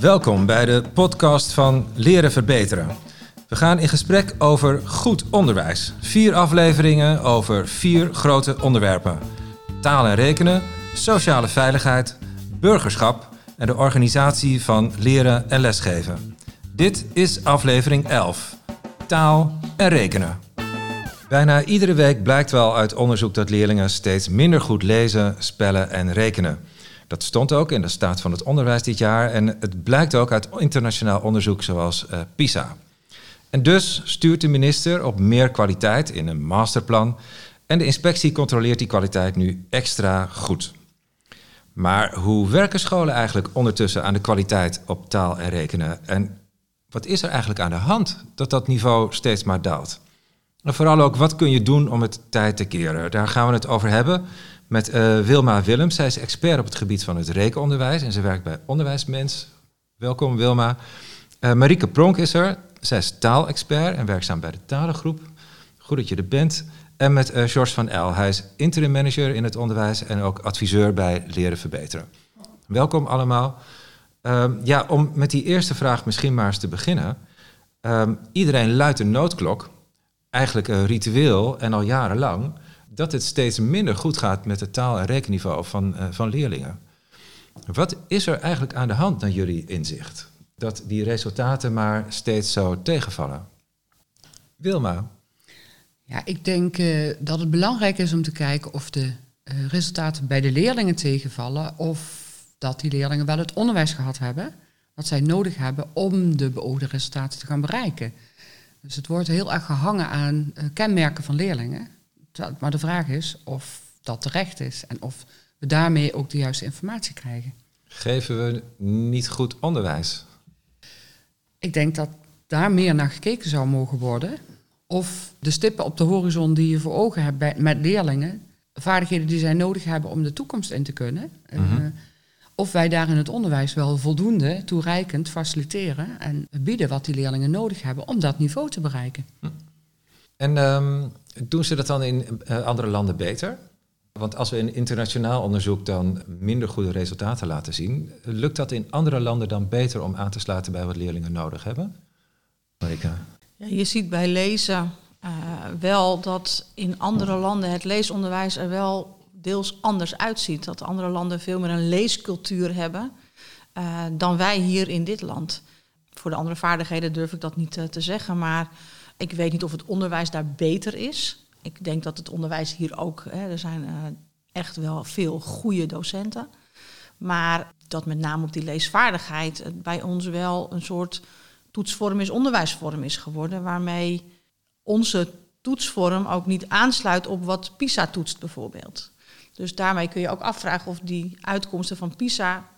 Welkom bij de podcast van Leren Verbeteren. We gaan in gesprek over goed onderwijs. Vier afleveringen over vier grote onderwerpen: taal en rekenen, sociale veiligheid, burgerschap en de organisatie van leren en lesgeven. Dit is aflevering 11: taal en rekenen. Bijna iedere week blijkt wel uit onderzoek dat leerlingen steeds minder goed lezen, spellen en rekenen. Dat stond ook in de staat van het onderwijs dit jaar en het blijkt ook uit internationaal onderzoek zoals uh, PISA. En dus stuurt de minister op meer kwaliteit in een masterplan en de inspectie controleert die kwaliteit nu extra goed. Maar hoe werken scholen eigenlijk ondertussen aan de kwaliteit op taal en rekenen? En wat is er eigenlijk aan de hand dat dat niveau steeds maar daalt? En vooral ook, wat kun je doen om het tijd te keren? Daar gaan we het over hebben met uh, Wilma Willems. Zij is expert op het gebied van het rekenonderwijs en ze werkt bij Onderwijsmens. Welkom Wilma. Uh, Marieke Pronk is er. Zij is taalexpert en werkzaam bij de talengroep. Goed dat je er bent. En met uh, George van El. Hij is interim manager in het onderwijs en ook adviseur bij Leren Verbeteren. Welkom allemaal. Ehm, ja, om met die eerste vraag misschien maar eens te beginnen. Um, iedereen luidt een noodklok, eigenlijk een ritueel en al jarenlang dat het steeds minder goed gaat met het taal- en rekenniveau van, uh, van leerlingen. Wat is er eigenlijk aan de hand naar jullie inzicht? Dat die resultaten maar steeds zo tegenvallen. Wilma? Ja, ik denk uh, dat het belangrijk is om te kijken of de uh, resultaten bij de leerlingen tegenvallen of dat die leerlingen wel het onderwijs gehad hebben wat zij nodig hebben om de beoogde resultaten te gaan bereiken. Dus het wordt heel erg gehangen aan kenmerken van leerlingen. Maar de vraag is of dat terecht is en of we daarmee ook de juiste informatie krijgen. Geven we niet goed onderwijs? Ik denk dat daar meer naar gekeken zou mogen worden. Of de stippen op de horizon die je voor ogen hebt bij, met leerlingen, vaardigheden die zij nodig hebben om de toekomst in te kunnen. Mm -hmm. uh, of wij daar in het onderwijs wel voldoende toereikend faciliteren en bieden wat die leerlingen nodig hebben om dat niveau te bereiken. En um, doen ze dat dan in uh, andere landen beter? Want als we in internationaal onderzoek dan minder goede resultaten laten zien, lukt dat in andere landen dan beter om aan te sluiten bij wat leerlingen nodig hebben? Marika? Ja, je ziet bij lezen uh, wel dat in andere landen het leesonderwijs er wel deels anders uitziet. Dat andere landen veel meer een leescultuur hebben uh, dan wij hier in dit land. Voor de andere vaardigheden durf ik dat niet te zeggen, maar ik weet niet of het onderwijs daar beter is. Ik denk dat het onderwijs hier ook, hè, er zijn uh, echt wel veel goede docenten. Maar dat met name op die leesvaardigheid bij ons wel een soort toetsvorm is, onderwijsvorm is geworden, waarmee onze toetsvorm ook niet aansluit op wat PISA toetst bijvoorbeeld. Dus daarmee kun je ook afvragen of die uitkomsten van PISA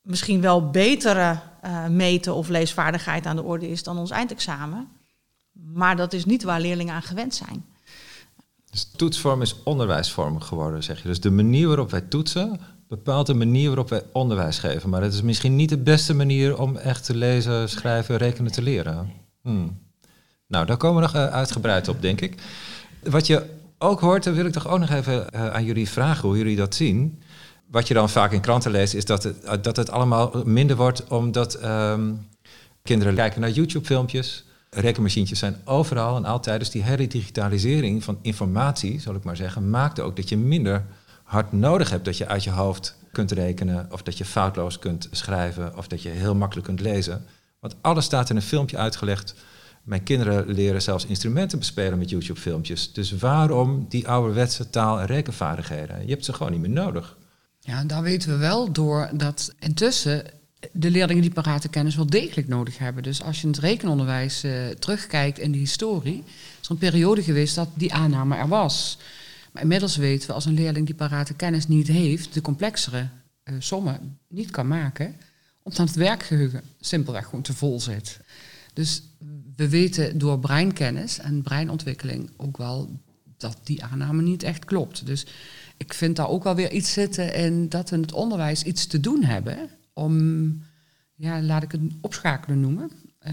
misschien wel betere uh, meten of leesvaardigheid aan de orde is dan ons eindexamen. Maar dat is niet waar leerlingen aan gewend zijn. Dus toetsvorm is onderwijsvorm geworden, zeg je. Dus de manier waarop wij toetsen bepaalt de manier waarop wij onderwijs geven. Maar het is misschien niet de beste manier om echt te lezen, schrijven, rekenen te leren. Hmm. Nou, daar komen we nog uitgebreid op, denk ik. Wat je ook hoort, dan wil ik toch ook nog even uh, aan jullie vragen hoe jullie dat zien. Wat je dan vaak in kranten leest, is dat het, dat het allemaal minder wordt omdat um, kinderen kijken naar YouTube-filmpjes rekenmachientjes zijn overal en altijd. Dus die hele digitalisering van informatie, zal ik maar zeggen, maakt ook dat je minder hard nodig hebt dat je uit je hoofd kunt rekenen, of dat je foutloos kunt schrijven, of dat je heel makkelijk kunt lezen. Want alles staat in een filmpje uitgelegd. Mijn kinderen leren zelfs instrumenten bespelen met YouTube-filmpjes. Dus waarom die ouderwetse taal- en rekenvaardigheden? Je hebt ze gewoon niet meer nodig. Ja, daar weten we wel door dat intussen de leerlingen die parate kennis wel degelijk nodig hebben. Dus als je in het rekenonderwijs uh, terugkijkt in de historie, is er een periode geweest dat die aanname er was. Maar inmiddels weten we als een leerling die parate kennis niet heeft, de complexere uh, sommen niet kan maken, omdat het werkgeheugen simpelweg gewoon te vol zit. Dus we weten door breinkennis en breinontwikkeling ook wel dat die aanname niet echt klopt. Dus ik vind daar ook wel weer iets zitten in dat we in het onderwijs iets te doen hebben om, ja, laat ik het opschakelen noemen, uh,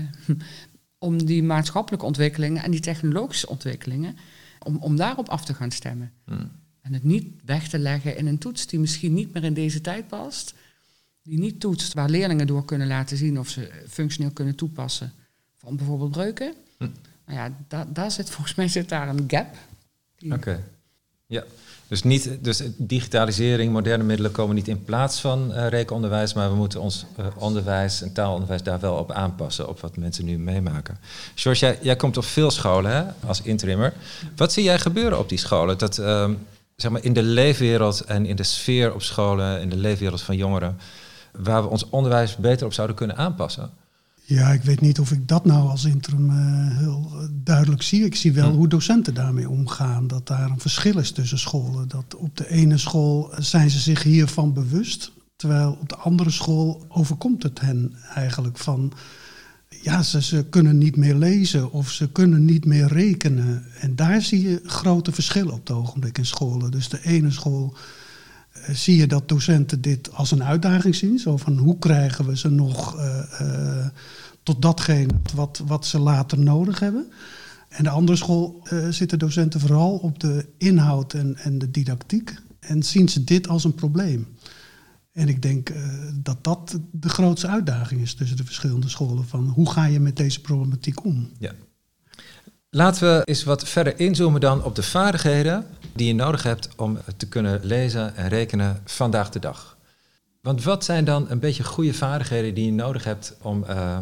om die maatschappelijke ontwikkelingen en die technologische ontwikkelingen, om, om daarop af te gaan stemmen. Hmm. En het niet weg te leggen in een toets die misschien niet meer in deze tijd past. die niet toetst, waar leerlingen door kunnen laten zien of ze functioneel kunnen toepassen van bijvoorbeeld breuken. Hm. Nou ja, da daar zit volgens mij zit daar een gap. Oké. Ja. Dus, niet, dus digitalisering, moderne middelen komen niet in plaats van eh, rekenonderwijs, maar we moeten ons eh, onderwijs en taalonderwijs daar wel op aanpassen, op wat mensen nu meemaken. George, jij, komt op veel scholen hè, als interimmer. Wat zie jij gebeuren op die scholen? Dat ehm, zeg maar in de leefwereld en in de sfeer op scholen, in de leefwereld van jongeren, waar we ons onderwijs beter op zouden kunnen aanpassen? Ja, ik weet niet of ik dat nou als interim eh, heel eh, duidelijk zie. Ik zie wel hoe docenten daarmee omgaan. Dat daar een verschil is tussen scholen. Dat op de ene school zijn ze zich hiervan bewust. Terwijl op de andere school overkomt het hen eigenlijk van... Ja, ze, ze kunnen niet meer lezen of ze kunnen niet meer rekenen. En daar zie je grote verschillen op het ogenblik in scholen. Dus de ene school zie je dat docenten dit als een uitdaging zien. Zo van hoe krijgen we ze nog eh, eh, tot datgene wat, wat ze later nodig hebben. En de andere school eh, zitten docenten vooral op de inhoud en, en de didactiek. En zien ze dit als een probleem. En ik denk dat dat de grootste uitdaging is tussen de verschillende scholen. Van hoe ga je met deze problematiek om? Ja. Laten we eens wat verder inzoomen dan op de vaardigheden die je nodig hebt om te kunnen lezen en rekenen vandaag de dag. Want wat zijn dan een beetje goede vaardigheden die je nodig hebt om, eh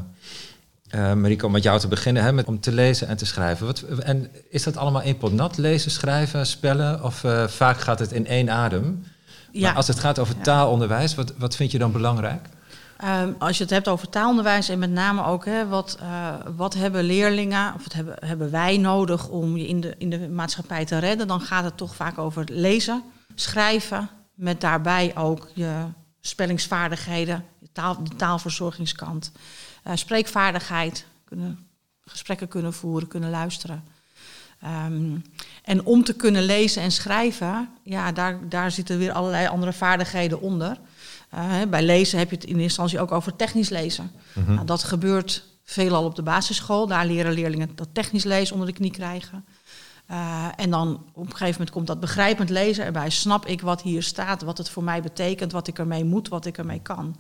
eh, Marike, om met jou te beginnen, hè, met, om te lezen en te schrijven? Wat, en is dat allemaal één pot nat, lezen, schrijven, spellen? Of eh, vaak gaat het in één adem? Ja. Maar als het gaat over taalonderwijs, wat, wat vind je dan belangrijk? Ehm, als je het hebt over taalonderwijs en met name ook hè, wat, eh, wat hebben leerlingen of wat hebben, hebben wij nodig om je in de, in de maatschappij te redden, dan gaat het toch vaak over lezen, schrijven, met daarbij ook je spellingsvaardigheden, je taal, de taalverzorgingskant, eh, spreekvaardigheid, kunnen, gesprekken kunnen voeren, kunnen luisteren. Ehm, en om te kunnen lezen en schrijven, ja, daar, daar zitten weer allerlei andere vaardigheden onder. Eh, hè, bij lezen heb je het in eerste instantie ook over technisch lezen. Mhm. Nou, dat gebeurt veelal op de basisschool. Daar leren leerlingen dat technisch lezen onder de knie krijgen. Eh, en dan op een gegeven moment komt dat begrijpend lezen erbij. Snap ik wat hier staat, wat het voor mij betekent, wat ik ermee moet, wat ik ermee kan.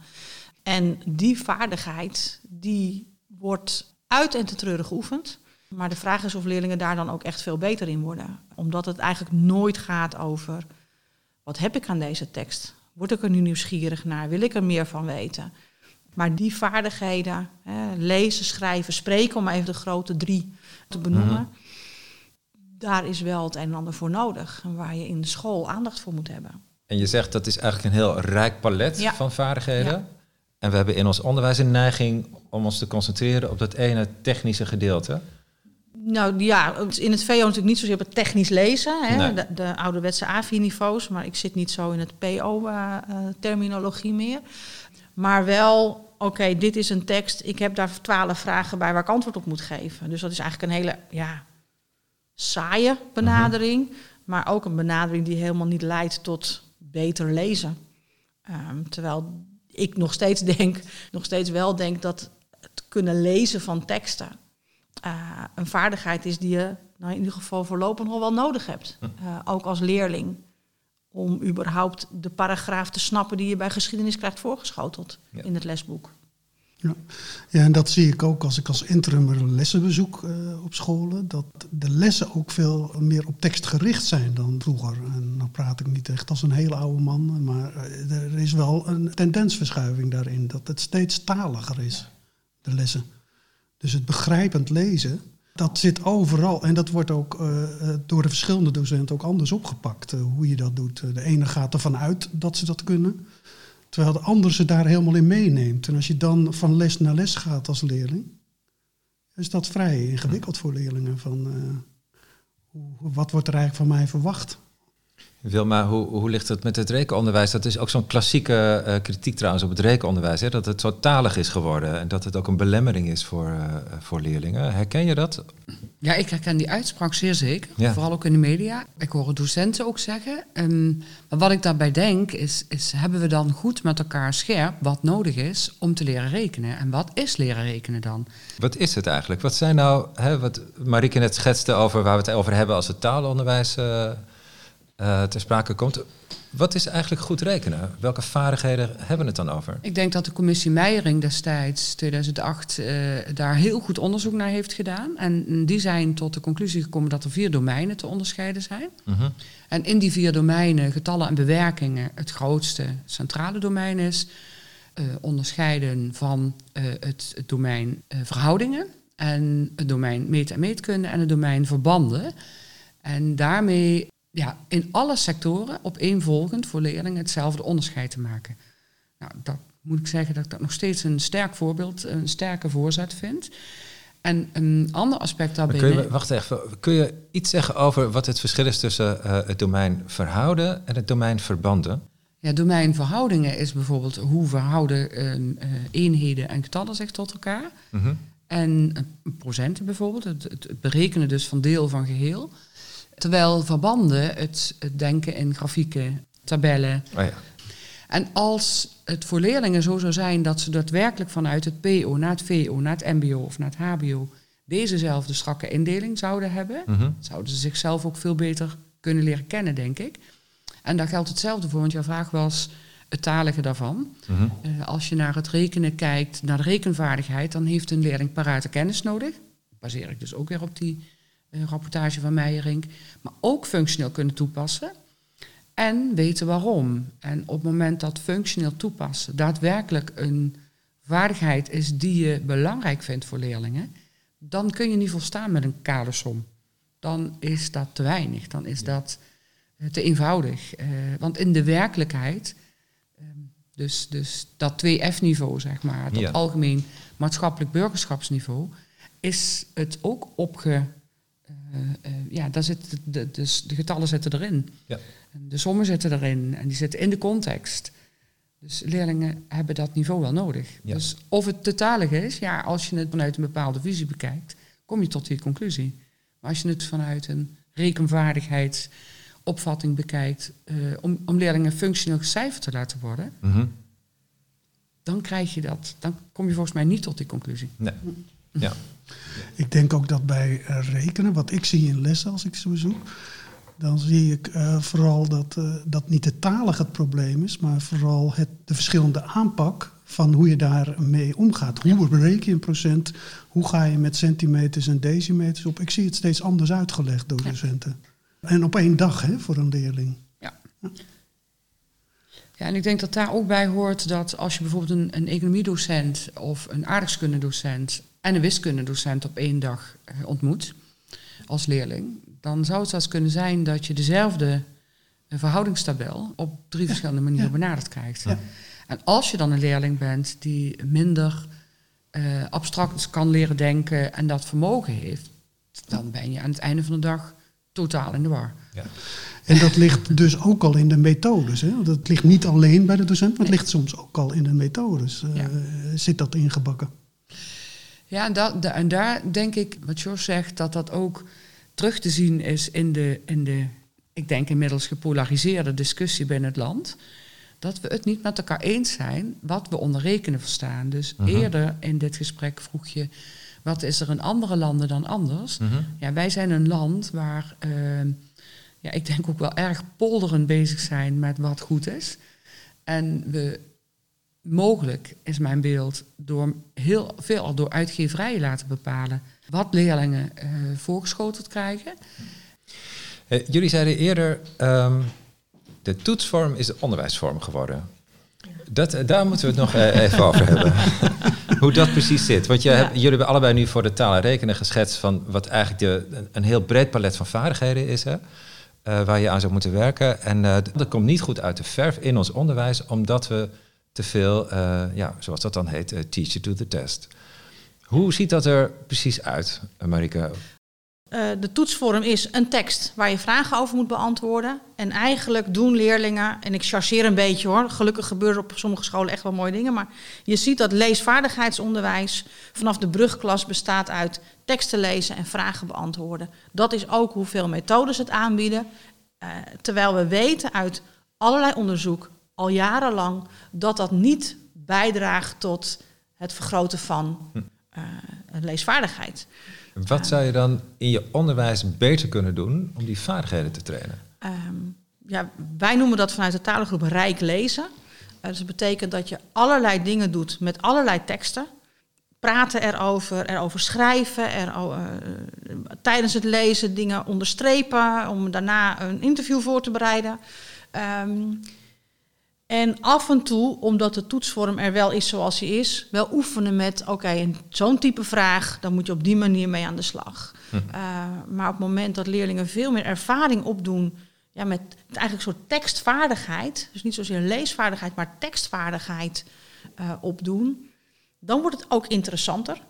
En die vaardigheid, die wordt uit en te treuren geoefend. Maar de vraag is of leerlingen daar dan ook echt veel beter in worden. Omdat het eigenlijk nooit gaat over, wat heb ik aan deze tekst? Word ik er nu nieuwsgierig naar? Wil ik er meer van weten? Maar die vaardigheden, hè, lezen, schrijven, spreken, om even de grote drie te benoemen, Mhm. daar is wel het een en ander voor nodig. En waar je in de school aandacht voor moet hebben. En je zegt dat is eigenlijk een heel rijk palet Ja. van vaardigheden. Ja. En we hebben in ons onderwijs een neiging om ons te concentreren op dat ene technische gedeelte. Nou ja, in het VO natuurlijk niet zozeer op het technisch lezen, hè, Nee. de, de ouderwetse A4-niveaus, maar ik zit niet zo in het PO-terminologie meer. Maar wel, oké, dit is een tekst, ik heb daar twaalf vragen bij waar ik antwoord op moet geven. Dus dat is eigenlijk een hele ja, saaie benadering, maar ook een benadering die helemaal niet leidt tot beter lezen. Ehm, terwijl ik nog steeds denk, nog steeds wel denk dat het kunnen lezen van teksten eh, een vaardigheid is die je nou, in ieder geval voorlopig nog wel nodig hebt. Hm. Eh, ook als leerling. Om überhaupt de paragraaf te snappen die je bij geschiedenis krijgt voorgeschoteld Ja. in het lesboek. Ja, en dat zie ik ook als ik als interimmer lessen bezoek eh, op scholen. Dat de lessen ook veel meer op tekst gericht zijn dan vroeger. En dan praat ik niet echt als een hele oude man. Maar er is wel een tendensverschuiving daarin. Dat het steeds taliger is, de lessen. Dus het begrijpend lezen, dat zit overal. En dat wordt ook eh, eh, door de verschillende docenten ook anders opgepakt. eh, hoe je dat doet. De ene gaat ervan uit dat ze dat kunnen. Terwijl de ander ze daar helemaal in meeneemt. En als je dan van les naar les gaat als leerling, is dat vrij ingewikkeld voor leerlingen. Van, hoe- wat wordt er eigenlijk van mij verwacht? Wilma, hoe, hoe ligt het met het rekenonderwijs? Dat is ook zo'n klassieke eh, kritiek trouwens op het rekenonderwijs. Hè? Dat het zo talig is geworden en dat het ook een belemmering is voor, eh, voor leerlingen. Herken je dat? Ja, ik herken die uitspraak zeer zeker. Ja. Vooral ook in de media. Ik hoor docenten ook zeggen. Ehm, maar wat ik daarbij denk is, is, hebben we dan goed met elkaar scherp wat nodig is om te leren rekenen? En wat is leren rekenen dan? Wat is het eigenlijk? Wat zijn nou, hè, wat Marike net schetste over waar we het over hebben als het taalonderwijs eh, eh, ter sprake komt. Wat is eigenlijk goed rekenen? Welke vaardigheden hebben we het dan over? Ik denk dat de commissie Meijering destijds, 2008, uh, daar heel goed onderzoek naar heeft gedaan. En die zijn tot de conclusie gekomen dat er vier domeinen te onderscheiden zijn. Mhm. En in die vier domeinen, getallen en bewerkingen, het grootste centrale domein is. Uh, onderscheiden van uh, het, het, domein verhoudingen en het domein meet- en meetkunde en het domein verbanden. En daarmee ja, in alle sectoren opeenvolgend voor leerlingen hetzelfde onderscheid te maken. Nou, dat moet ik zeggen dat ik dat nog steeds een sterk voorbeeld, een sterke voorzet vind. En een ander aspect daarbij. Kun je, wacht even, kun je iets zeggen over wat het verschil is tussen uh, het domein verhouden en het domein verbanden? Ja, domein verhoudingen is bijvoorbeeld hoe verhouden uh, eenheden en getallen zich tot elkaar. Mm -hmm. En procenten bijvoorbeeld, het, het, berekenen dus van deel van geheel. Terwijl verbanden het, het denken in grafieken, tabellen. Oh ja. En als het voor leerlingen zo zou zijn dat ze daadwerkelijk vanuit het PO naar het VO, naar het MBO of naar het HBO dezezelfde strakke indeling zouden hebben, Mm -hmm. zouden ze zichzelf ook veel beter kunnen leren kennen, denk ik. En daar geldt hetzelfde voor, want jouw vraag was het talige daarvan. Mm -hmm. Uh, als je naar het rekenen kijkt, naar de rekenvaardigheid, dan heeft een leerling parate kennis nodig. Baseer ik dus ook weer op die uh, rapportage van Meijerink. Maar ook functioneel kunnen toepassen. En weten waarom. En op het moment dat functioneel toepassen daadwerkelijk een vaardigheid is die je belangrijk vindt voor leerlingen, dan kun je niet volstaan met een kadersom. Dan is dat te weinig. Dan is dat uh, te eenvoudig. Uh, want in de werkelijkheid dus, dus dat 2F-niveau, zeg maar, dat Ja. algemeen maatschappelijk burgerschapsniveau, is het ook opge. Eh, eh, ja, daar zit de, dus de getallen zitten erin. Ja. En de sommen zitten erin en die zitten in de context. Dus leerlingen hebben dat niveau wel nodig. Ja. Dus of het te talig is, ja, als je het vanuit een bepaalde visie bekijkt, kom je tot die conclusie. Maar als je het vanuit een rekenvaardigheidsopvatting bekijkt, eh, om, om leerlingen functioneel gecijferd te laten worden, Mhm. dan krijg je dat. Dan kom je volgens mij niet tot die conclusie. Nee. Ja. Ik denk ook dat bij eh, rekenen, wat ik zie in lessen als ik ze bezoek, dan zie ik eh, vooral dat, eh, dat niet de talig het probleem is, maar vooral het, de verschillende aanpak van hoe je daarmee omgaat. Hoe bereken je een procent? Hoe ga je met centimeters en decimeters op? Ik zie het steeds anders uitgelegd door Ja. docenten. En op één dag hè, voor een leerling. Ja, en ik denk dat daar ook bij hoort dat als je bijvoorbeeld een, een economiedocent of een aardrijkskundedocent en een wiskundedocent op één dag eh, ontmoet als leerling, dan zou het zelfs kunnen zijn dat je dezelfde eh, verhoudingstabel op drie verschillende manieren ja. benaderd krijgt. Ja. En als je dan een leerling bent die minder eh, abstract kan leren denken en dat vermogen heeft, dan ben je aan het einde van de dag totaal in de war. En dat ligt dus ook al in de methodes. Hè? Het ligt niet alleen bij de docent, maar het Nee. ligt soms ook al in de methodes. eh, Ja. Zit dat ingebakken? Ja, en, dat, en daar denk ik, wat George zegt, dat dat ook terug te zien is in de, in de, ik denk inmiddels gepolariseerde discussie binnen het land. Dat we het niet met elkaar eens zijn wat we onder rekenen verstaan. Dus Mhm. eerder in dit gesprek vroeg je, wat is er in andere landen dan anders? Mhm. Ja, wij zijn een land waar, eh, ja, ik denk ook wel erg polderend bezig zijn met wat goed is. En we mogelijk, is mijn beeld, door heel veel door uitgeverijen laten bepalen wat leerlingen eh, voorgeschoteld krijgen. Eh, jullie zeiden eerder, ehm, de toetsvorm is de onderwijsvorm geworden. Dat, eh, daar moeten we het nog even over hebben. Hoe dat precies zit. Want je Ja. hebt, jullie hebben allebei nu voor de taal en rekenen geschetst van wat eigenlijk de, een, een heel breed palet van vaardigheden is. Hè? waar je aan zou moeten werken. En dat komt niet goed uit de verf in ons onderwijs, omdat we te veel, eh, ja, zoals dat dan heet, eh, teach you to the test. Hoe ziet dat er precies uit, Marike? Eh, de toetsvorm is een tekst waar je vragen over moet beantwoorden. En eigenlijk doen leerlingen, en ik chargeer een beetje hoor, gelukkig gebeuren op sommige scholen echt wel mooie dingen, maar je ziet dat leesvaardigheidsonderwijs vanaf de brugklas bestaat uit teksten lezen en vragen beantwoorden. Dat is ook hoeveel methodes het aanbieden. Eh, terwijl we weten uit allerlei onderzoek al jarenlang dat dat niet bijdraagt tot het vergroten van eh, leesvaardigheid. Wat zou je dan in je onderwijs beter kunnen doen om die vaardigheden te trainen? Ehm, ja, wij noemen dat vanuit de talengroep rijk lezen. Uh, dus dat betekent dat je allerlei dingen doet met allerlei teksten. Praten erover, erover schrijven, uh, tijdens het lezen dingen onderstrepen, om daarna een interview voor te bereiden. Um, en af en toe, omdat de toetsvorm er wel is zoals hij is, wel oefenen met: oké, okay, zo'n type vraag, dan moet je op die manier mee aan de slag. Hm. Uh, maar op het moment dat leerlingen veel meer ervaring opdoen ja, met eigenlijk een soort tekstvaardigheid, dus niet zozeer leesvaardigheid, maar tekstvaardigheid uh, opdoen, dan wordt het ook interessanter.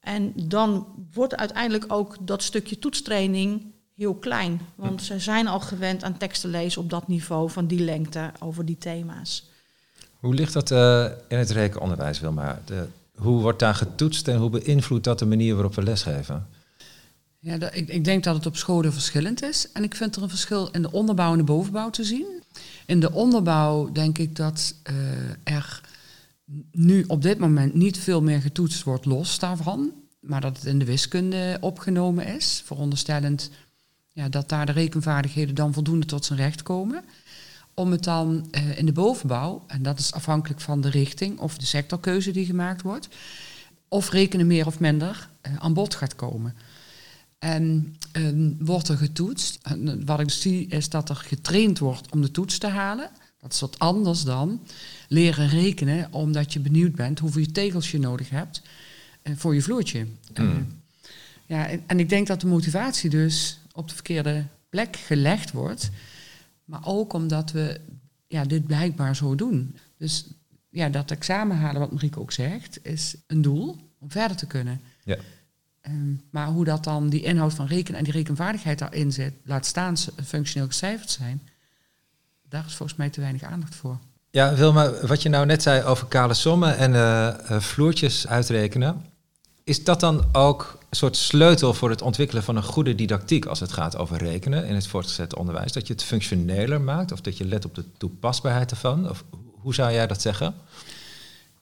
En dan wordt uiteindelijk ook dat stukje toetstraining heel klein. Want ze zijn al gewend aan teksten lezen op dat niveau, van die lengte, over die thema's. Hoe ligt dat uh, in het rekenonderwijs, Wilma? De, hoe wordt daar getoetst en hoe beïnvloedt dat de manier waarop we lesgeven? Ja, dat, ik, ik, denk dat het op scholen verschillend is. En ik vind er een verschil in de onderbouw en de bovenbouw te zien. In de onderbouw denk ik dat uh, er nu op dit moment niet veel meer getoetst wordt los daarvan. Maar dat het in de wiskunde opgenomen is. Veronderstellend ja, dat daar de rekenvaardigheden dan voldoende tot zijn recht komen. Om het dan uh, in de bovenbouw, en dat is afhankelijk van de richting of de sectorkeuze die gemaakt wordt, of rekenen meer of minder uh, aan bod gaat komen. En uh, wordt er getoetst. En wat ik zie is dat er getraind wordt om de toets te halen. Dat is wat anders dan leren rekenen omdat je benieuwd bent hoeveel tegels je nodig hebt voor je vloertje. Mm. ja, en, en ik denk dat de motivatie dus op de verkeerde plek gelegd wordt. Maar ook omdat we ja, dit blijkbaar zo doen. Dus ja, dat examen halen, wat Marieke ook zegt, is een doel om verder te kunnen. Ja. Um, maar hoe dat dan die inhoud van rekenen en die rekenvaardigheid daarin zit, laat staan functioneel gecijferd zijn, daar is volgens mij te weinig aandacht voor. Ja, Wilma, wat je nou net zei over kale sommen en uh, uh, vloertjes uitrekenen, is dat dan ook een soort sleutel voor het ontwikkelen van een goede didactiek als het gaat over rekenen in het voortgezet onderwijs? Dat je het functioneler maakt of dat je let op de toepasbaarheid ervan? Of hoe zou jij dat zeggen?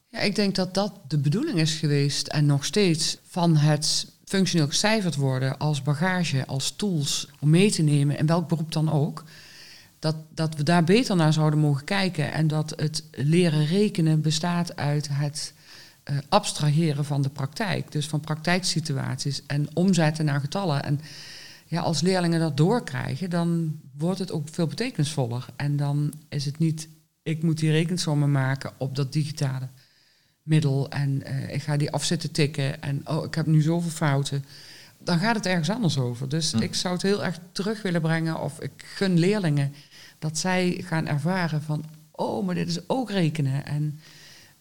Ja, ik denk dat dat de bedoeling is geweest en nog steeds van het functioneel gecijferd worden als bagage, als tools om mee te nemen, in welk beroep dan ook. Dat, dat we daar beter naar zouden mogen kijken en dat het leren rekenen bestaat uit het uh, abstraheren van de praktijk. Dus van praktijksituaties en omzetten naar getallen. En ja, als leerlingen dat doorkrijgen, dan wordt het ook veel betekenisvoller. En dan is het niet, ik moet die rekensommen maken op dat digitale middel en uh, ik ga die afzetten tikken en oh, ik heb nu zoveel fouten. Dan gaat het ergens anders over. Dus hm. ik zou het heel erg terug willen brengen of ik gun leerlingen dat zij gaan ervaren van, oh, maar dit is ook rekenen. En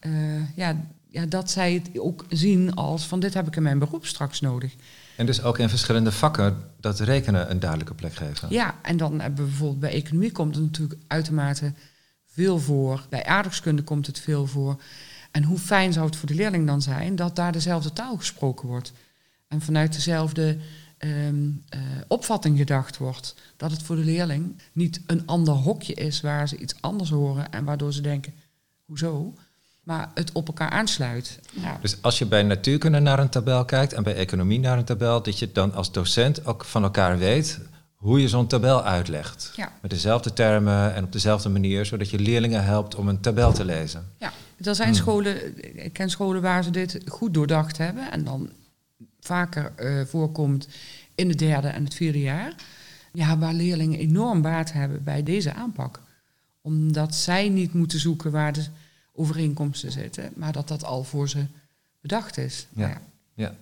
uh, ja, ja, dat zij het ook zien als van dit heb ik in mijn beroep straks nodig. En dus ook in verschillende vakken dat rekenen een duidelijke plek geven. Ja, en dan hebben we bijvoorbeeld bij economie komt het natuurlijk uitermate veel voor. Bij aardrijkskunde komt het veel voor. En hoe fijn zou het voor de leerling dan zijn dat daar dezelfde taal gesproken wordt. En vanuit dezelfde um, uh, opvatting gedacht wordt. Dat het voor de leerling niet een ander hokje is waar ze iets anders horen en waardoor ze denken, hoezo? Maar het op elkaar aansluit. Ja. Dus als je bij natuurkunde naar een tabel kijkt en bij economie naar een tabel, dat je dan als docent ook van elkaar weet hoe je zo'n tabel uitlegt. Ja. Met dezelfde termen en op dezelfde manier, zodat je leerlingen helpt om een tabel te lezen. Ja, er zijn hmm. scholen, ik ken scholen waar ze dit goed doordacht hebben en dan vaker uh, voorkomt in het derde en het vierde jaar. Ja, waar leerlingen enorm baat hebben bij deze aanpak. Omdat zij niet moeten zoeken waar de overeenkomsten zitten, maar dat dat al voor ze bedacht is. Ja. Ja. ja.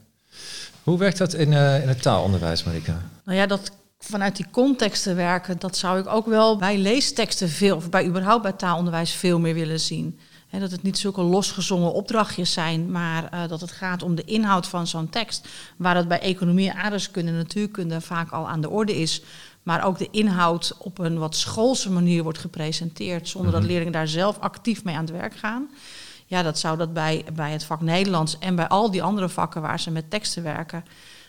Hoe werkt dat in, uh, in het taalonderwijs, Marika? Nou ja, dat vanuit die contexten werken, dat zou ik ook wel bij leesteksten veel, of bij überhaupt bij taalonderwijs veel meer willen zien. He, dat het niet zulke losgezongen opdrachtjes zijn, maar uh, dat het gaat om de inhoud van zo'n tekst. Waar het bij economie, aardrijkskunde en natuurkunde vaak al aan de orde is maar ook de inhoud op een wat schoolse manier wordt gepresenteerd, zonder dat mhm. leerlingen daar zelf actief mee aan het werk gaan. Ja, dat zou dat bij, bij het vak Nederlands en bij al die andere vakken waar ze met teksten werken,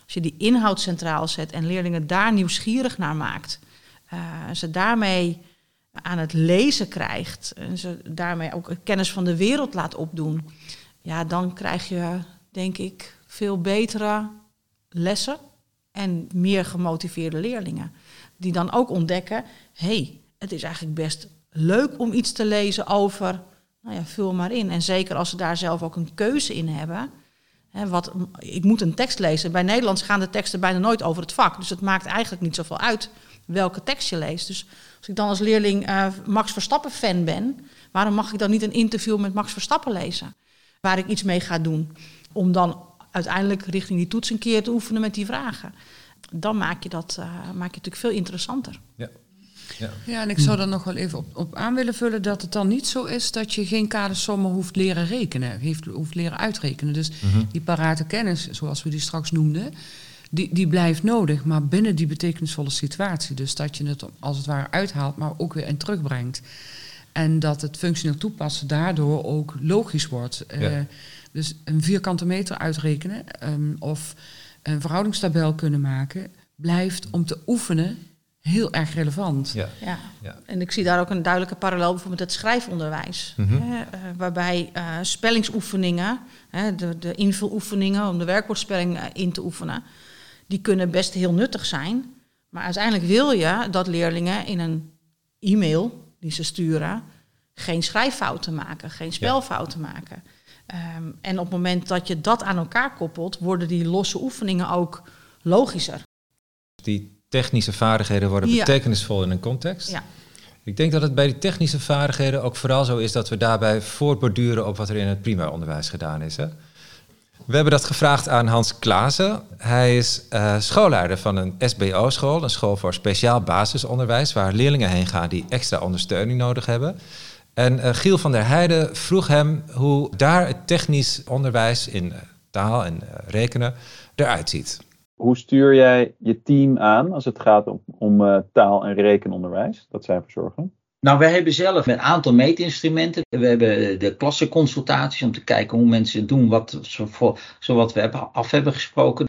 als je die inhoud centraal zet en leerlingen daar nieuwsgierig naar maakt, uh, ze daarmee aan het lezen krijgt en ze daarmee ook kennis van de wereld laat opdoen, ja, dan krijg je, denk ik, veel betere lessen en meer gemotiveerde leerlingen die dan ook ontdekken, hey, het is eigenlijk best leuk om iets te lezen over, nou ja, vul maar in. En zeker als ze daar zelf ook een keuze in hebben. Hè, wat, ik moet een tekst lezen. Bij Nederlands gaan de teksten bijna nooit over het vak. Dus het maakt eigenlijk niet zoveel uit welke tekst je leest. Dus als ik dan als leerling uh, Max Verstappen fan ben, waarom mag ik dan niet een interview met Max Verstappen lezen? Waar ik iets mee ga doen. Om dan uiteindelijk richting die toets een keer te oefenen met die vragen. Dan maak je dat uh, maak je natuurlijk veel interessanter. Ja. Ja. ja, en ik zou er nog wel even op, op aan willen vullen dat het dan niet zo is dat je geen kadersommen hoeft leren rekenen, heeft, hoeft leren uitrekenen. Dus Mhm. die parate kennis, zoals we die straks noemden, die, die blijft nodig, maar binnen die betekenisvolle situatie. Dus dat je het als het ware uithaalt, maar ook weer in terugbrengt. En dat het functioneel toepassen daardoor ook logisch wordt. Ja. Eh, dus een vierkante meter uitrekenen ehm, of een verhoudingstabel kunnen maken, blijft om te oefenen heel erg relevant. Ja. Ja. Ja. En ik zie daar ook een duidelijke parallel bijvoorbeeld met het schrijfonderwijs. Mhm. Hè, eh, waarbij eh, spellingsoefeningen, hè, de, de invuloefeningen om de werkwoordspelling eh, in te oefenen, die kunnen best heel nuttig zijn. Maar uiteindelijk wil je dat leerlingen in een e-mail die ze sturen geen schrijffouten maken, geen spelfouten maken. Ehm, en op het moment dat je dat aan elkaar koppelt, worden die losse oefeningen ook logischer. Die technische vaardigheden worden Ja. betekenisvol in een context. Ja. Ik denk dat het bij die technische vaardigheden ook vooral zo is dat we daarbij voortborduren op wat er in het primair onderwijs gedaan is. Hè? We hebben dat gevraagd aan Hans Klaassen. Hij is eh, schoolleider van een SBO-school, een school voor speciaal basisonderwijs, waar leerlingen heen gaan die extra ondersteuning nodig hebben. En eh, Giel van der Heijden vroeg hem hoe daar het technisch onderwijs in eh, taal en eh, rekenen eruit ziet. Hoe stuur jij je team aan als het gaat om, om eh, taal- en rekenonderwijs dat zij verzorgen? Nou, wij hebben zelf een aantal meetinstrumenten. We hebben de klassenconsultaties om te kijken hoe mensen doen wat, zo, voor, zo wat we hebben, af hebben gesproken.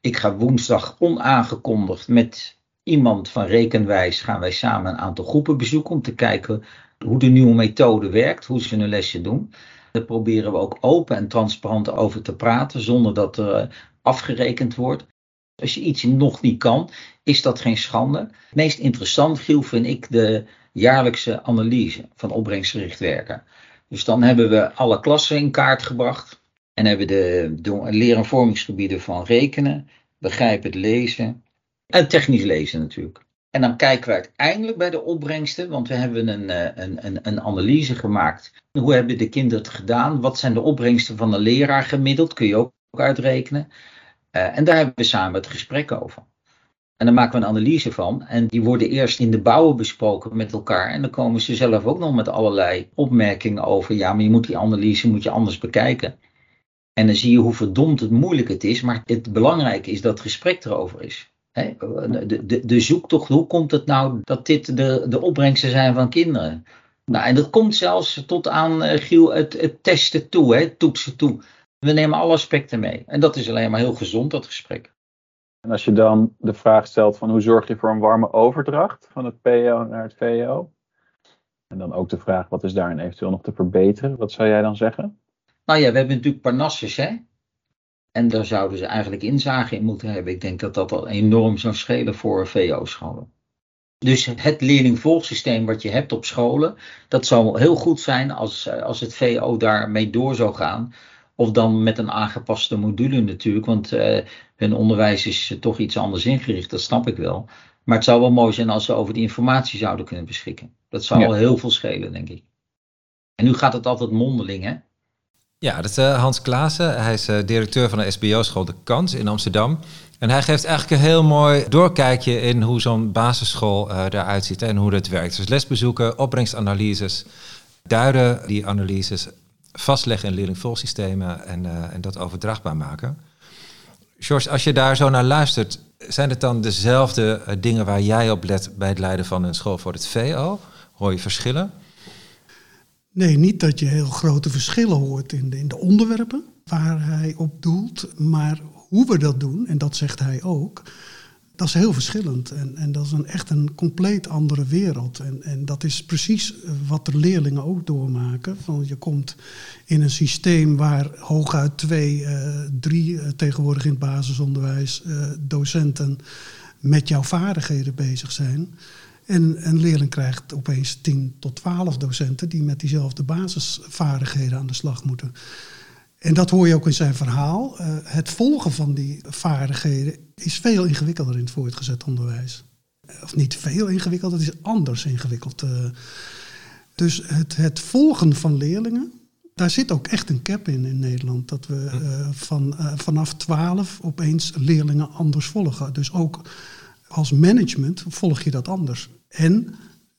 Ik ga woensdag onaangekondigd met iemand van Rekenwijs gaan wij samen een aantal groepen bezoeken om te kijken hoe de nieuwe methode werkt, hoe ze hun lesje doen. Daar proberen we ook open en transparant over te praten zonder dat er eh, afgerekend wordt. Als je iets nog niet kan, is dat geen schande. Het meest interessant, Giel, vind ik de jaarlijkse analyse van opbrengstgericht werken. Dus dan hebben we alle klassen in kaart gebracht. En hebben de, de leer- en vormingsgebieden van rekenen, begrijpend lezen en technisch lezen natuurlijk. En dan kijken we uiteindelijk bij de opbrengsten, want we hebben een, eh, een, een, een analyse gemaakt. Hoe hebben de kinderen het gedaan? Wat zijn de opbrengsten van de leraar gemiddeld? Kun je ook uitrekenen. Uh, en daar hebben we samen het gesprek over. En dan maken we een analyse van. En die worden eerst in de bouwen besproken met elkaar. En dan komen ze zelf ook nog met allerlei opmerkingen over. Ja, maar je moet die analyse moet je anders bekijken. En dan zie je hoe verdomd het moeilijk het is. Maar het belangrijke is dat het gesprek erover is. De, de, de zoektocht, hoe komt het nou dat dit de, de opbrengsten zijn van kinderen? Nou, en dat komt zelfs tot aan, uh, Giel, het, het testen toe, hè, toetsen toe. We nemen alle aspecten mee. En dat is alleen maar heel gezond, dat gesprek. En als je dan de vraag stelt van hoe zorg je voor een warme overdracht van het PO naar het VO? En dan ook de vraag wat is daarin eventueel nog te verbeteren? Wat zou jij dan zeggen? Nou ja, we hebben natuurlijk Parnassus, hè. En daar zouden ze eigenlijk inzage in moeten hebben. Ik denk dat dat al enorm zou schelen voor VO-scholen. Dus het leerlingvolgsysteem wat je hebt op scholen, dat zou heel goed zijn als, als het VO daarmee door zou gaan. Of dan met een aangepaste module natuurlijk, want uh, hun onderwijs is toch iets anders ingericht, dat snap ik wel. Maar het zou wel mooi zijn als ze over die informatie zouden kunnen beschikken. Dat zou Ja. al heel veel schelen, denk ik. En nu gaat het altijd mondeling, hè? Ja, dat is eh, Hans Klaassen. Hij is eh, directeur van de SBO-school De Kans in Amsterdam. En hij geeft eigenlijk een heel mooi doorkijkje in hoe zo'n basisschool eh, eruit ziet en hoe dat werkt. Dus lesbezoeken, opbrengstanalyses, duiden die analyses, vastleggen in leerlingvolsystemen en, en dat overdrachtbaar maken. George, als je daar zo naar luistert, zijn het dan dezelfde dingen waar jij op let bij het leiden van een school voor het VO? Hoor je verschillen? Nee, niet dat je heel grote verschillen hoort in de, in de onderwerpen waar hij op doelt, maar hoe we dat doen, en dat zegt hij ook, dat is heel verschillend. En, en dat is een, echt een compleet andere wereld. En, en dat is precies eh, wat de leerlingen ook doormaken. Van je komt in een systeem waar hooguit twee, eh, drie eh, tegenwoordig in het basisonderwijs docenten met jouw vaardigheden bezig zijn. En een leerling krijgt opeens 10 tot 12 docenten die met diezelfde basisvaardigheden aan de slag moeten. En dat hoor je ook in zijn verhaal. Uh, het volgen van die vaardigheden is veel ingewikkelder in het voortgezet onderwijs. Of niet veel ingewikkelder, het is anders ingewikkeld. Uh, dus het, het volgen van leerlingen, daar zit ook echt een cap in in Nederland. Dat we van, vanaf 12 opeens leerlingen anders volgen. Dus ook als management volg je dat anders. En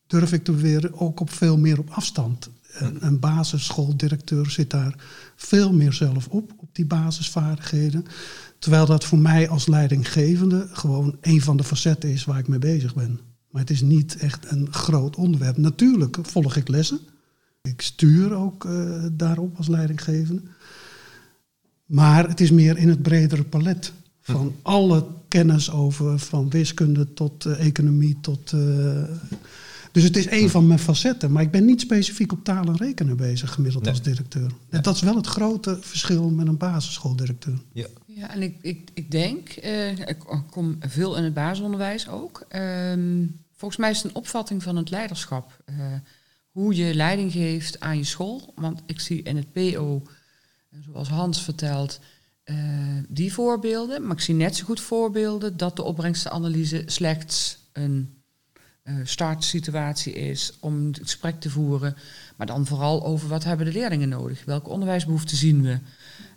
durf ik te beweren, ook op veel meer op afstand. Een, een basisschooldirecteur zit daar veel meer zelf op, op die basisvaardigheden. Terwijl dat voor mij als leidinggevende gewoon een van de facetten is waar ik mee bezig ben. Maar het is niet echt een groot onderwerp. Natuurlijk volg ik lessen. Ik stuur ook uh, daarop als leidinggevende. Maar het is meer in het bredere palet van hm. alle kennis over, van wiskunde tot uh, economie tot. Uh, dus het is een van mijn facetten. Maar ik ben niet specifiek op taal en rekenen bezig, gemiddeld als directeur. Nee. Dat is wel het grote verschil met een basisschooldirecteur. Ja, ja en ik, ik, ik denk, uh, ik kom veel in het basisonderwijs ook. Uh, volgens mij is het een opvatting van het leiderschap. Uh, hoe je leiding geeft aan je school. Want ik zie in het PO, zoals Hans vertelt, uh, die voorbeelden. Maar ik zie net zo goed voorbeelden dat de opbrengstenanalyse slechts een uh, startsituatie is om het gesprek te voeren. Maar dan vooral over wat hebben de leerlingen nodig? Welke onderwijsbehoeften zien we?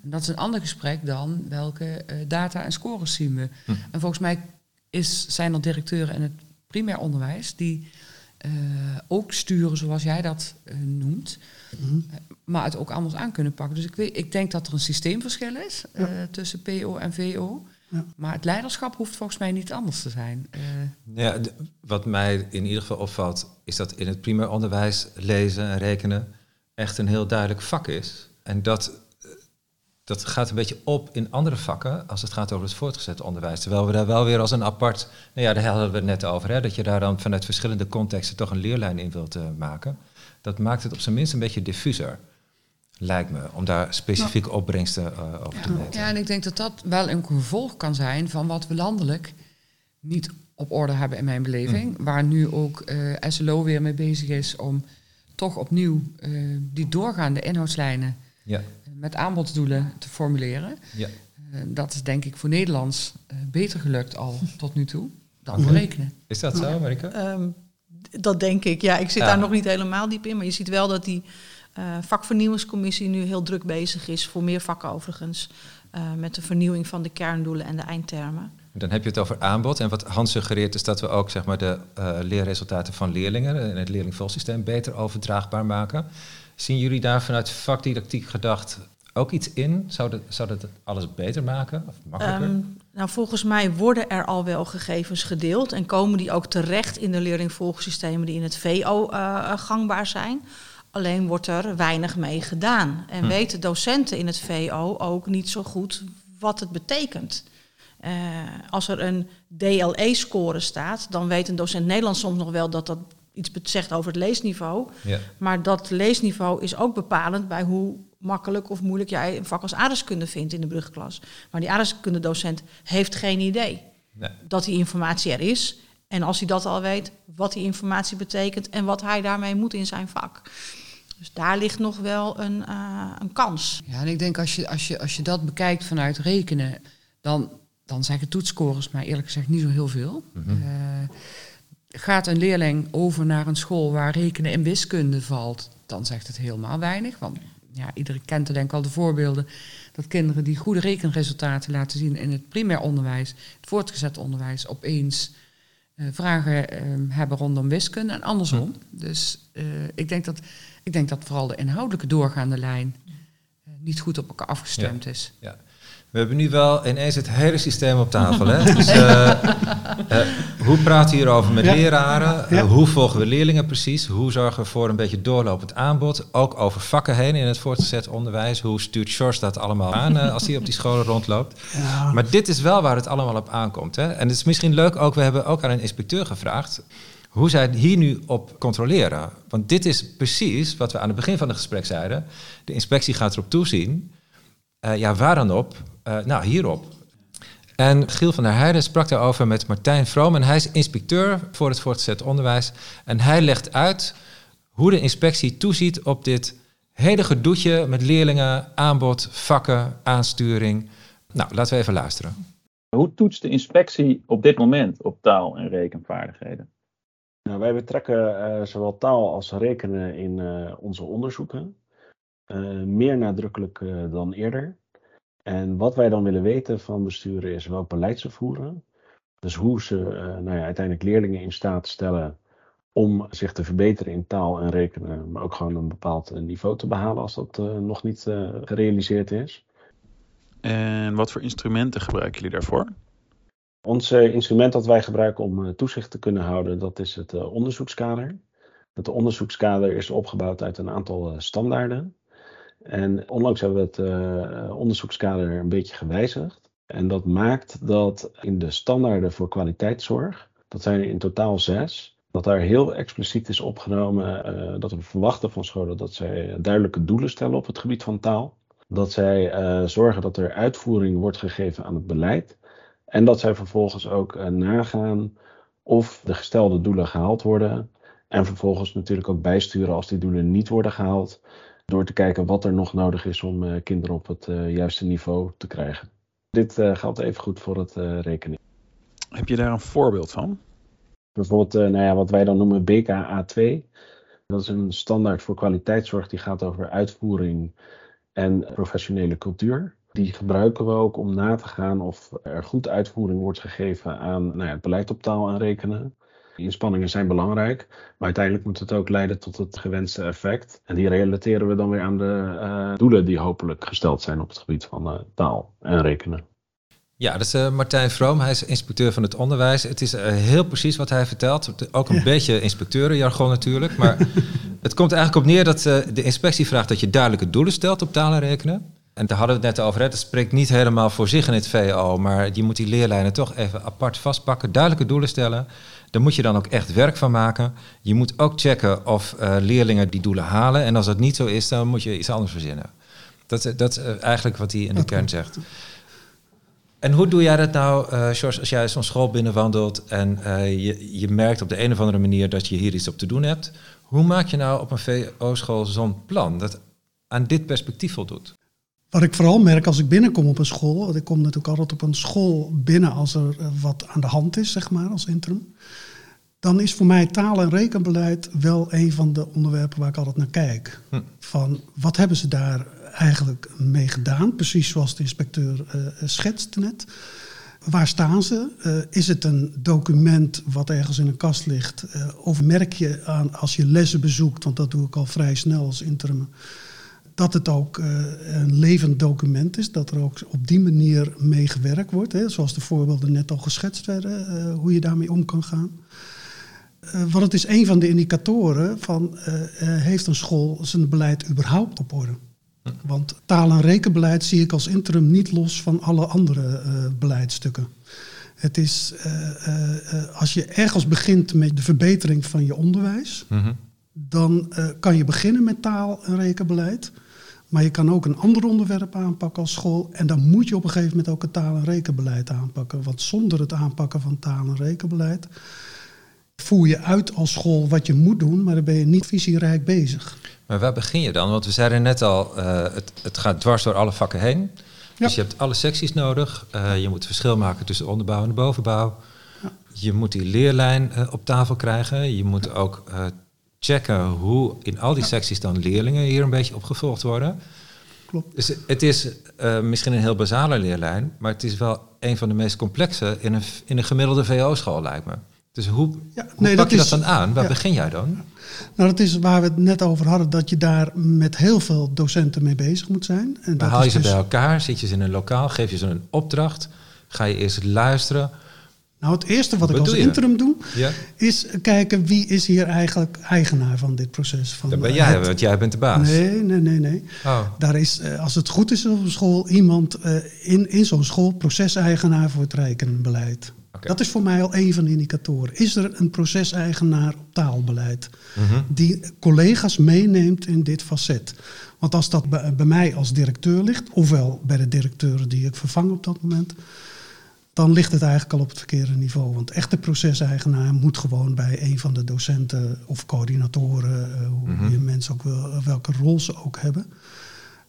En dat is een ander gesprek dan welke uh, data en scores zien we. Hm. En volgens mij is, zijn er directeuren in het primair onderwijs die ook sturen zoals jij dat noemt. Mm. maar het ook anders aan kunnen pakken. Dus ik, weet, ik denk dat er een systeemverschil is ja. tussen PO en VO. Ja. Maar het leiderschap hoeft volgens mij niet anders te zijn. Uh. Ja, wat mij in ieder geval opvalt, is dat in het primair onderwijs lezen en rekenen echt een heel duidelijk vak is. En dat, dat gaat een beetje op in andere vakken als het gaat over het voortgezet onderwijs. Terwijl we daar wel weer als een apart, nou ja, daar hadden we het net over, hè, dat je daar dan vanuit verschillende contexten toch een leerlijn in wilt uh, maken. Dat maakt het op zijn minst een beetje diffuser. Lijkt me, om daar specifieke nou, opbrengsten uh, over ja. te meten. Ja, en ik denk dat dat wel een gevolg kan zijn van wat we landelijk niet op orde hebben in mijn beleving. Mm. Waar nu ook uh, SLO weer mee bezig is om toch opnieuw uh, die doorgaande inhoudslijnen ja. met aanbodsdoelen te formuleren. Ja. dat is denk ik voor Nederlands beter gelukt al tot nu toe dan voor rekenen. Is dat zo, Marika? Um, dat denk ik, ja. Ik zit daar nog niet helemaal diep in, maar je ziet wel dat die uh, vakvernieuwingscommissie nu heel druk bezig is, voor meer vakken overigens, uh, met de vernieuwing van de kerndoelen en de eindtermen. Dan heb je het over aanbod. En wat Hans suggereert is dat we ook zeg maar, de uh, leerresultaten van leerlingen en het leerlingvolsysteem beter overdraagbaar maken. Zien jullie daar vanuit vakdidactiek gedacht ook iets in? Zou dat, zou dat alles beter maken of makkelijker? Um, nou, volgens mij worden er al wel gegevens gedeeld en komen die ook terecht in de leerlingvolgsystemen die in het VO gangbaar zijn. Alleen wordt er weinig mee gedaan. En hm. weten docenten in het VO ook niet zo goed wat het betekent. Uh, als er een DLE-score staat, dan weet een docent Nederlands soms nog wel dat dat iets zegt over het leesniveau. Ja. Maar dat leesniveau is ook bepalend bij hoe makkelijk of moeilijk jij een vak als aardrijkskunde vindt in de brugklas. Maar die aardrijkskundedocent heeft geen idee nee. dat die informatie er is. En als hij dat al weet, wat die informatie betekent en wat hij daarmee moet in zijn vak. Dus daar ligt nog wel een, uh, een kans. Ja, en ik denk als je, als je, als je dat bekijkt vanuit rekenen, dan, dan zeggen toetscores maar eerlijk gezegd niet zo heel veel. Mm -hmm. uh, gaat een leerling over naar een school waar rekenen en wiskunde valt, dan zegt het helemaal weinig. Want ja, iedereen kent er denk ik al de voorbeelden dat kinderen die goede rekenresultaten laten zien in het primair onderwijs, het voortgezet onderwijs, opeens uh, vragen hebben rondom wiskunde en andersom. Dus ik denk dat ik denk dat vooral de inhoudelijke doorgaande lijn uh, niet goed op elkaar afgestemd ja. is. Ja. We hebben nu wel ineens het hele systeem op tafel. Hè? Dus, uh, uh, hoe praten we hierover met ja. leraren? Ja. hoe volgen we leerlingen precies? Hoe zorgen we voor een beetje doorlopend aanbod? Ook over vakken heen in het voortgezet onderwijs. Hoe stuurt Sjors dat allemaal aan als hij op die scholen rondloopt? Ja. Maar dit is wel waar het allemaal op aankomt. Hè? En het is misschien leuk ook, we hebben ook aan een inspecteur gevraagd hoe zij hier nu op controleren. Want dit is precies wat we aan het begin van het gesprek zeiden. De inspectie gaat erop toezien. Uh, ja, waar dan op? Uh, nou, hierop. En Giel van der Heijden sprak daarover met Martijn Vroom. En hij is inspecteur voor het voortgezet onderwijs. En hij legt uit hoe de inspectie toeziet op dit hele gedoetje met leerlingen, aanbod, vakken, aansturing. Nou, laten we even luisteren. Hoe toetst de inspectie op dit moment op taal- en rekenvaardigheden? Nou, wij betrekken uh, zowel taal als rekenen in uh, onze onderzoeken. Uh, meer nadrukkelijk dan eerder. En wat wij dan willen weten van besturen is welk beleid ze voeren. Dus hoe ze nou ja, uiteindelijk leerlingen in staat stellen om zich te verbeteren in taal en rekenen, maar ook gewoon een bepaald niveau te behalen als dat nog niet gerealiseerd is. En wat voor instrumenten gebruiken jullie daarvoor? Ons uh, instrument dat wij gebruiken om toezicht te kunnen houden, dat is het onderzoekskader. Het onderzoekskader is opgebouwd uit een aantal standaarden. En onlangs hebben we het onderzoekskader een beetje gewijzigd. En dat maakt dat in de standaarden voor kwaliteitszorg, dat zijn er in totaal zes, dat daar heel expliciet is opgenomen dat we verwachten van scholen dat zij duidelijke doelen stellen op het gebied van taal. Dat zij zorgen dat er uitvoering wordt gegeven aan het beleid. En dat zij vervolgens ook nagaan of de gestelde doelen gehaald worden. En vervolgens natuurlijk ook bijsturen als die doelen niet worden gehaald. Door te kijken wat er nog nodig is om uh, kinderen op het uh, juiste niveau te krijgen. Dit geldt even goed voor het rekenen. Heb je daar een voorbeeld van? Bijvoorbeeld nou ja, wat wij dan noemen BKA2. Dat is een standaard voor kwaliteitszorg die gaat over uitvoering en professionele cultuur. Die gebruiken we ook om na te gaan of er goed uitvoering wordt gegeven aan nou ja, het beleid op taal en rekenen. Inspanningen zijn belangrijk, maar uiteindelijk moet het ook leiden tot het gewenste effect. En die relateren we dan weer aan de uh, doelen die hopelijk gesteld zijn op het gebied van uh, taal en rekenen. Ja, dat is uh, Martijn Vroom. Hij is inspecteur van het onderwijs. Het is heel precies wat hij vertelt. Ook een ja. beetje inspecteurenjargon natuurlijk. Maar het komt eigenlijk op neer dat de inspectie vraagt dat je duidelijke doelen stelt op taal en rekenen. En daar hadden we het net over. Hè. Dat spreekt niet helemaal voor zich in het VO. Maar je moet die leerlijnen toch even apart vastpakken. Duidelijke doelen stellen. Daar moet je dan ook echt werk van maken. Je moet ook checken of uh, leerlingen die doelen halen. En als dat niet zo is, dan moet je iets anders verzinnen. Dat, dat is uh, eigenlijk wat hij in de kern zegt. En hoe doe jij dat nou, uh, George, als jij zo'n school binnenwandelt en je, je merkt op de een of andere manier dat je hier iets op te doen hebt? Hoe maak je nou op een VO-school zo'n plan dat aan dit perspectief voldoet? Wat ik vooral merk als ik binnenkom op een school, want ik kom natuurlijk altijd op een school binnen als er wat aan de hand is, zeg maar, als interim. Dan is voor mij taal- en rekenbeleid wel een van de onderwerpen waar ik altijd naar kijk. Hm. Van wat hebben ze daar eigenlijk mee gedaan? Precies zoals de inspecteur uh, schetste net. Waar staan ze? Uh, is het een document wat ergens in een kast ligt? Uh, of merk je aan als je lessen bezoekt, want dat doe ik al vrij snel als interim dat het ook uh, een levend document is, dat er ook op die manier mee gewerkt wordt, hè, zoals de voorbeelden net al geschetst werden, uh, hoe je daarmee om kan gaan. Uh, want het is een van de indicatoren van heeft een school zijn beleid überhaupt op orde. Want taal- en rekenbeleid zie ik als interim niet los van alle andere beleidstukken. Het is, als je ergens begint met de verbetering van je onderwijs, -hmm. dan kan je beginnen met taal- en rekenbeleid. Maar je kan ook een ander onderwerp aanpakken als school. En dan moet je op een gegeven moment ook het taal- en rekenbeleid aanpakken. Want zonder het aanpakken van taal- en rekenbeleid voer je uit als school wat je moet doen, maar dan ben je niet visierijk bezig. Maar waar begin je dan? Want we zeiden net al, uh, het, het, gaat dwars door alle vakken heen. Ja. Dus je hebt alle secties nodig. Uh, je moet verschil maken tussen onderbouw en bovenbouw. Ja. Je moet die leerlijn uh, op tafel krijgen. Je moet ook checken hoe in al die secties dan leerlingen hier een beetje opgevolgd worden. Klopt. Dus het is uh, misschien een heel basale leerlijn, maar het is wel een van de meest complexe in een, in een gemiddelde VO-school, lijkt me. Dus hoe, ja, hoe nee, pak je dat dan aan? Waar ja. begin jij dan? Nou, dat is waar we het net over hadden, dat je daar met heel veel docenten mee bezig moet zijn. En dat haal je ze dus... bij elkaar, zit je ze in een lokaal, geef je ze een opdracht, ga je eerst luisteren. Nou, het eerste wat, wat ik als interim doe, ja? is kijken wie is hier eigenlijk eigenaar van dit proces. Van dat ben jij, het... want jij bent de baas. Nee, nee, nee. nee. Oh. Daar is, als het goed is op een school, iemand uh, in, in zo'n school proceseigenaar voor het rekenbeleid. Okay. Dat is voor mij al een van de indicatoren. Is er een proceseigenaar op taalbeleid mm -hmm. die collega's meeneemt in dit facet? Want als dat bij, bij mij als directeur ligt, ofwel bij de directeuren die ik vervang op dat moment dan ligt het eigenlijk al op het verkeerde niveau. Want echte proceseigenaar moet gewoon bij een van de docenten of coördinatoren, uh, hoe Mhm. je mensen ook wil, welke rol ze ook hebben.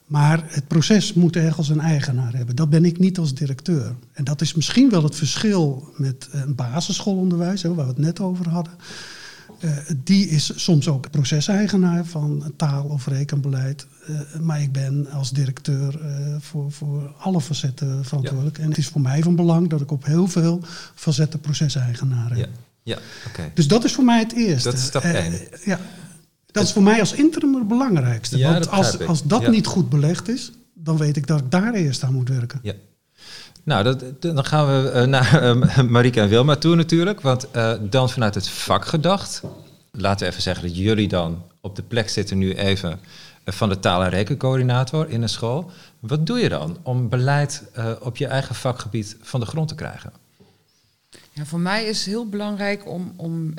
Maar het proces moet ergens een eigenaar hebben. Dat ben ik niet als directeur. En dat is misschien wel het verschil met een basisschoolonderwijs, hè, waar we het net over hadden. Eh, die is soms ook proceseigenaar van taal of rekenbeleid. Eh, maar ik ben als directeur eh, voor, voor alle facetten verantwoordelijk. En het is voor mij van belang dat ik op heel veel facetten proceseigenaar heb. Ja, ja oké. Dus dat is voor mij het eerste. Dat is stap Eh, één. ja, dat is voor mij als interim het belangrijkste. Ja, Want dat als, als dat Ja. niet goed belegd is, dan weet ik dat ik daar eerst aan moet werken. Ja. Nou, dat, dan gaan we eh, naar eh, Marieke en Wilma toe natuurlijk. Want eh, dan vanuit het vak gedacht. Laten we even zeggen dat jullie dan op de plek zitten nu even van de taal- en rekencoördinator in een school. Wat doe je dan om beleid op je eigen vakgebied van de grond te krijgen? Ja, voor mij is het heel belangrijk om, om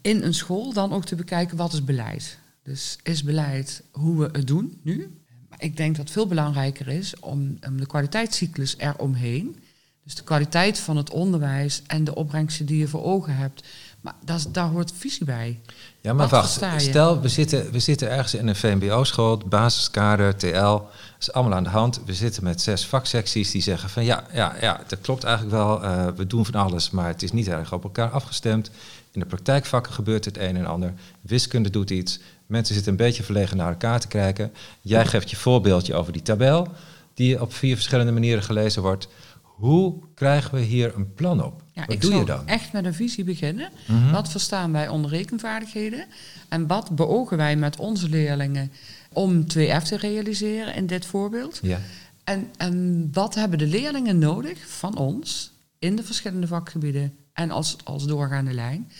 in een school dan ook te bekijken wat is beleid. Dus is beleid hoe we het doen nu? Ik denk dat veel belangrijker is om, om de kwaliteitscyclus eromheen. Dus de kwaliteit van het onderwijs en de opbrengsten die je voor ogen hebt. Maar dat, daar hoort visie bij. Ja, maar Wat wacht. Stel, we zitten, we zitten ergens in een VMBO-school, basiskader, TL. Dat is allemaal aan de hand. We zitten met zes vaksecties die zeggen van ja, ja, ja dat klopt eigenlijk wel. eh, we doen van alles, maar het is niet erg op elkaar afgestemd. In de praktijkvakken gebeurt het een en ander. Wiskunde doet iets. Mensen zitten een beetje verlegen naar elkaar te kijken. Jij geeft je voorbeeldje over die tabel, die op vier verschillende manieren gelezen wordt. Hoe krijgen we hier een plan op? Ja, Wat ik doe je dan? echt met een visie beginnen. Mhm. Wat verstaan wij onder rekenvaardigheden? En wat beogen wij met onze leerlingen om 2F te realiseren in dit voorbeeld? Ja. En, en wat hebben de leerlingen nodig van ons in de verschillende vakgebieden en als, als doorgaande lijn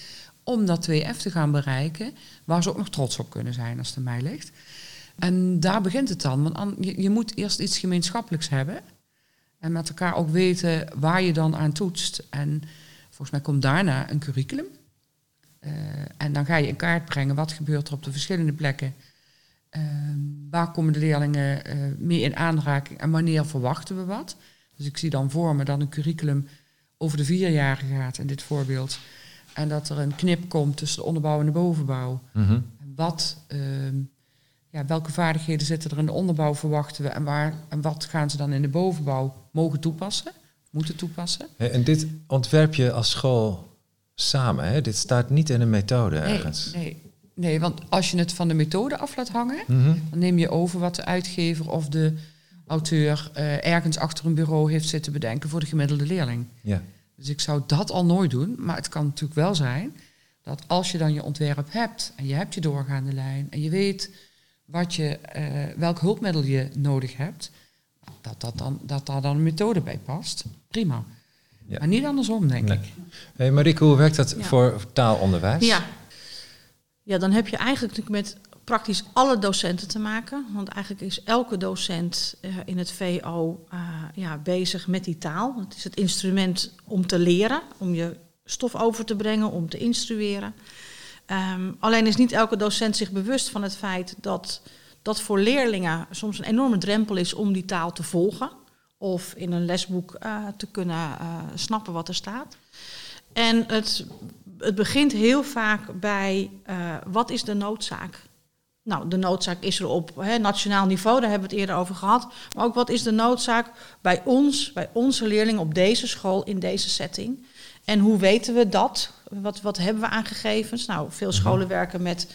om dat 2F te gaan bereiken, waar ze ook nog trots op kunnen zijn als het aan mij ligt. En daar begint het dan, want an- je, moet eerst iets gemeenschappelijks hebben en met elkaar ook weten waar je dan aan toetst. En volgens mij komt daarna een curriculum. Eh, en dan ga je in kaart brengen wat gebeurt er op de verschillende plekken. Eh, waar komen de leerlingen eh, mee in aanraking en wanneer verwachten we wat? Dus ik zie dan voor me dat een curriculum over de vier jaar gaat in dit voorbeeld. En dat er een knip komt tussen de onderbouw en de bovenbouw. Mhm. Wat, ehm, ja, welke vaardigheden zitten er in de onderbouw verwachten we en, waar, en wat gaan ze dan in de bovenbouw mogen toepassen, moeten toepassen? En dit ontwerp je als school samen, hè? Dit staat niet in een methode ergens. Nee, nee, nee, want als je het van de methode af laat hangen, Mhm. dan neem je over wat de uitgever of de auteur eh, ergens achter een bureau heeft zitten bedenken voor de gemiddelde leerling. Ja. Dus ik zou dat al nooit doen, maar het kan natuurlijk wel zijn dat als je dan je ontwerp hebt en je hebt je doorgaande lijn en je weet wat je, eh, welk hulpmiddel je nodig hebt, dat, dat, dan, dat daar dan een methode bij past. Prima. Ja. Maar niet andersom, denk Nee. ik. Hey Marieke, hoe werkt dat Ja. voor taalonderwijs? Ja. ja, dan heb je eigenlijk natuurlijk met praktisch alle docenten te maken. Want eigenlijk is elke docent eh, in het VO eh, ja, bezig met die taal. Het is het instrument om te leren, om je stof over te brengen, om te instrueren. Ehm, alleen is niet elke docent zich bewust van het feit dat dat voor leerlingen soms een enorme drempel is om die taal te volgen. Of in een lesboek eh, te kunnen snappen wat er staat. En het, het begint heel vaak bij wat is de noodzaak? Nou, de noodzaak is er op hè, nationaal niveau, daar hebben we het eerder over gehad. Maar ook wat is de noodzaak bij ons, bij onze leerlingen op deze school, in deze setting? En hoe weten we dat? Wat, wat hebben we aan gegevens? Nou, veel scholen werken met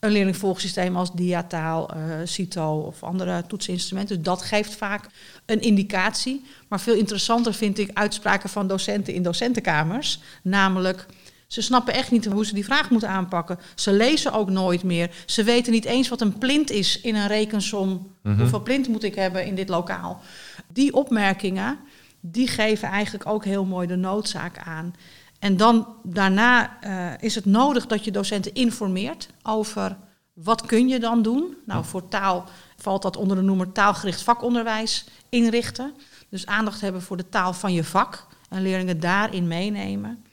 een leerlingvolgsysteem als Diataal, eh CITO of andere toetsinstrumenten. Dus dat geeft vaak een indicatie. Maar veel interessanter vind ik uitspraken van docenten in docentenkamers. Namelijk, ze snappen echt niet hoe ze die vraag moeten aanpakken. Ze lezen ook nooit meer. Ze weten niet eens wat een plint is in een rekensom. Hoeveel plint moet ik hebben in dit lokaal? Die opmerkingen, die geven eigenlijk ook heel mooi de noodzaak aan. En dan daarna eh, is het nodig dat je docenten informeert over wat kun je dan doen. Nou, voor taal valt dat onder de noemer taalgericht vakonderwijs inrichten. Dus aandacht hebben voor de taal van je vak en leerlingen daarin meenemen.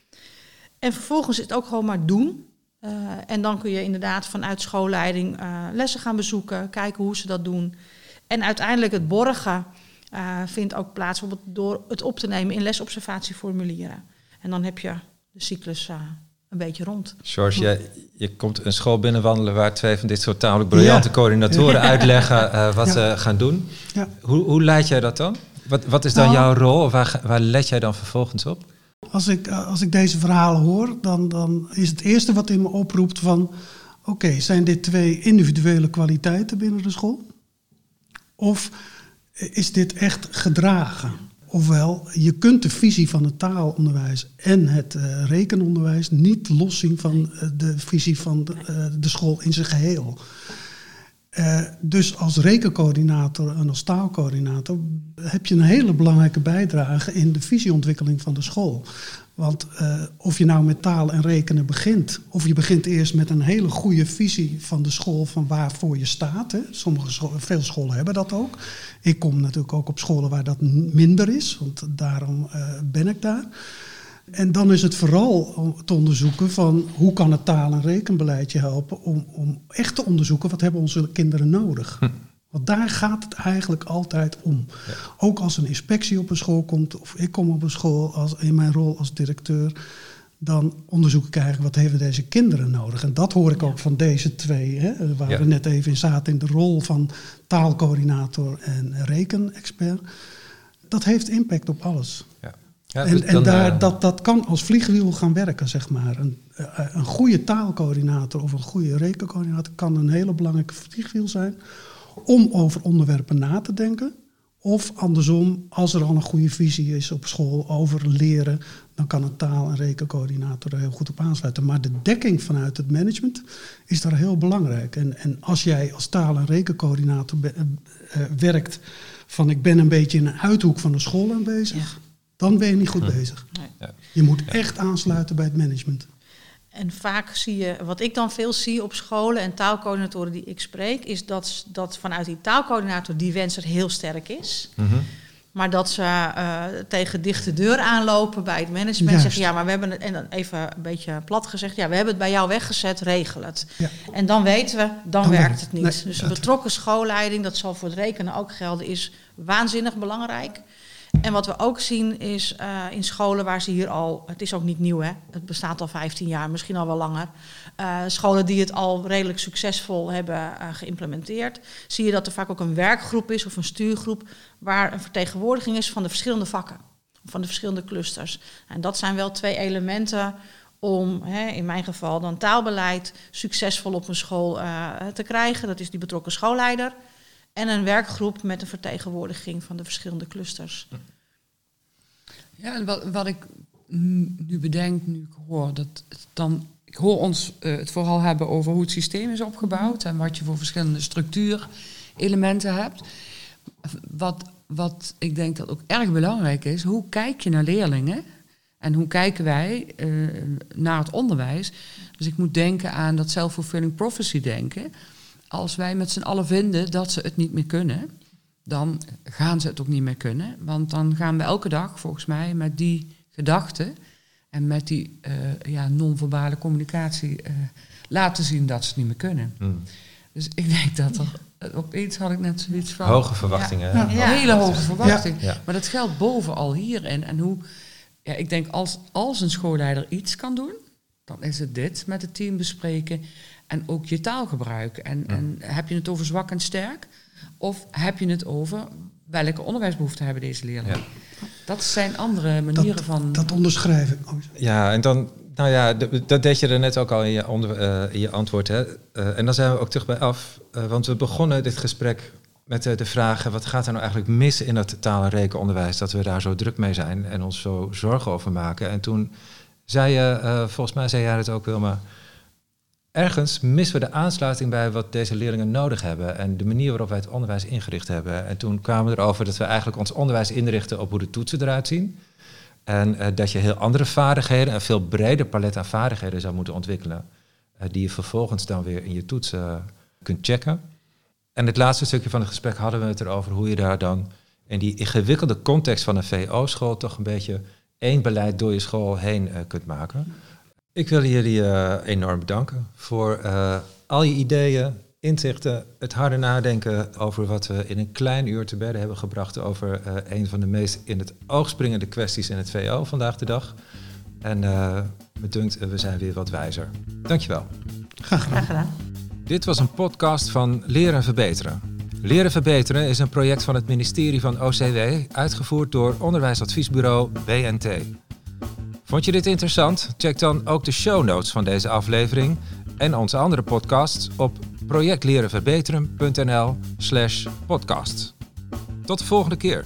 En vervolgens is het ook gewoon maar doen. Eh, en dan kun je inderdaad vanuit schoolleiding eh, lessen gaan bezoeken, kijken hoe ze dat doen. En uiteindelijk het borgen eh, vindt ook plaats bijvoorbeeld door het op te nemen in lesobservatieformulieren. En dan heb je de cyclus uh, een beetje rond. George, je, je komt een school binnenwandelen waar twee van dit soort tamelijk briljante Ja. coördinatoren uitleggen eh, wat Ja. ze gaan doen. Ja. Hoe, hoe leid jij dat dan? Wat, wat is dan Nou- jouw rol? Of Waar, waar let jij dan vervolgens op? Als ik, eh, als ik deze verhalen hoor, dan, dan is het eerste wat in me oproept van... Oké, zijn dit twee individuele kwaliteiten binnen de school? Of is dit echt gedragen? Ofwel, je kunt de visie van het taalonderwijs en het eh, rekenonderwijs niet loszien van eh, de visie van de, de school in zijn geheel. Eh, dus als rekencoördinator en als taalcoördinator heb je een hele belangrijke bijdrage in de visieontwikkeling van de school. Want eh, of je nou met taal en rekenen begint, of je begint eerst met een hele goede visie van de school van waarvoor je staat. Hè. Sommige veel scholen hebben dat ook. Ik kom natuurlijk ook op scholen waar dat minder is, want daarom eh, ben ik daar. En dan is het vooral om te onderzoeken van hoe kan het taal- en rekenbeleid je helpen om, om echt te onderzoeken wat hebben onze kinderen nodig. Want daar gaat het eigenlijk altijd om. Ook als een inspectie op een school komt, of ik kom op een school als, in mijn rol als directeur, dan onderzoek ik eigenlijk wat hebben deze kinderen nodig. En dat hoor ik ook van deze twee, hè, waar Ja. we net even in zaten, in de rol van taalcoördinator en rekenexpert. Dat heeft impact op alles. Ja. Ja, En, dus en daar, eh, dat, dat kan als vliegwiel gaan werken, zeg maar. Een, eh, een goede taalcoördinator of een goede rekencoördinator kan een hele belangrijke vliegwiel zijn om over onderwerpen na te denken. Of andersom, als er al een goede visie is op school over leren, dan kan een taal- en rekencoördinator er heel goed op aansluiten. Maar de dekking vanuit het management is daar heel belangrijk. En, en als jij als taal- en rekencoördinator be- eh, werkt van ik ben een beetje in een uithoek van de school aanwezig, dan ben je niet goed bezig. Nee. Je moet echt aansluiten bij het management. En vaak zie je, wat ik dan veel zie op scholen en taalcoördinatoren die ik spreek, is dat, dat vanuit die taalcoördinator die wens er heel sterk is. mhm. Maar dat ze eh, tegen dichte deur aanlopen bij het management. Juist. Zeggen ja, maar we hebben het, en dan even een beetje plat gezegd, ja, we hebben het bij jou weggezet, regel het. Ja. En dan weten we, dan, Dan werkt het niet. Nee, dus een betrokken schoolleiding, dat zal voor het rekenen ook gelden, is waanzinnig belangrijk. En wat we ook zien is eh, in scholen waar ze hier al, het is ook niet nieuw hè, het bestaat al 15 jaar, misschien al wel langer. eh, scholen die het al redelijk succesvol hebben eh, geïmplementeerd, zie je dat er vaak ook een werkgroep is of een stuurgroep waar een vertegenwoordiging is van de verschillende vakken, van de verschillende clusters. En dat zijn wel twee elementen om, hè, in mijn geval dan taalbeleid, succesvol op een school te krijgen. Dat is die betrokken schoolleider. En een werkgroep met een vertegenwoordiging van de verschillende clusters. Ja, en wat, wat ik nu bedenk, nu ik hoor dat dan. Ik hoor ons eh, het vooral hebben over hoe het systeem is opgebouwd en wat je voor verschillende structuurelementen hebt. Wat, wat ik denk dat ook erg belangrijk is, hoe kijk je naar leerlingen en hoe kijken wij eh, naar het onderwijs? Dus ik moet denken aan dat self-fulfilling prophecy denken. Als wij met z'n allen vinden dat ze het niet meer kunnen, dan gaan ze het ook niet meer kunnen. Want dan gaan we elke dag, volgens mij, met die gedachten en met die eh, ja, non-verbale communicatie eh, laten zien dat ze het niet meer kunnen. Mm. Dus ik denk dat er, eh, opeens had ik net zoiets van... Hoge verwachtingen. hè? Ja. Ja. Hele hoge verwachting. Ja. Maar dat geldt bovenal hierin. En hoe, ja, ik denk als, als een schoolleider iets kan doen, dan is het dit met het team bespreken en ook je taalgebruik. En, en heb je het over zwak en sterk? Of heb je het over welke onderwijsbehoeften hebben deze leerlingen? Ja. Dat zijn andere manieren Dat, van. dat onderschrijf ik. Oh, Ja, en dan, nou ja, dat deed je er net ook al in je, onder, eh, in je antwoord. Hè? Eh, en dan zijn we ook terug bij af. Eh, want we begonnen dit gesprek met eh, de vraag: wat gaat er nou eigenlijk mis in dat taal- en rekenonderwijs? Dat we daar zo druk mee zijn en ons zo zorgen over maken. En toen zei je, eh, volgens mij zei jij het ook, Wilma. Ergens missen we de aansluiting bij wat deze leerlingen nodig hebben en de manier waarop wij het onderwijs ingericht hebben. En toen kwamen we erover dat we eigenlijk ons onderwijs inrichten op hoe de toetsen eruit zien. En eh, dat je heel andere vaardigheden, een veel breder palet aan vaardigheden zou moeten ontwikkelen. eh, die je vervolgens dan weer in je toetsen eh, kunt checken. En het laatste stukje van het gesprek hadden we het erover hoe je daar dan in die ingewikkelde context van een VO-school toch een beetje één beleid door je school heen kunt maken. Ik wil jullie eh, enorm bedanken voor eh, al je ideeën, inzichten, het harde nadenken over wat we in een klein uur te bedden hebben gebracht over uh, een van de meest in het oog springende kwesties in het VO vandaag de dag. En uh, me dunkt, we zijn weer wat wijzer. Dankjewel. Graag gedaan. Graag gedaan. Dit was een podcast van Leren Verbeteren. Leren Verbeteren is een project van het ministerie van OCW, uitgevoerd door onderwijsadviesbureau BNT. Vond je dit interessant? Check dan ook de show notes van deze aflevering en onze andere podcasts op projectlerenverbeteren.nl slash podcast. Tot de volgende keer.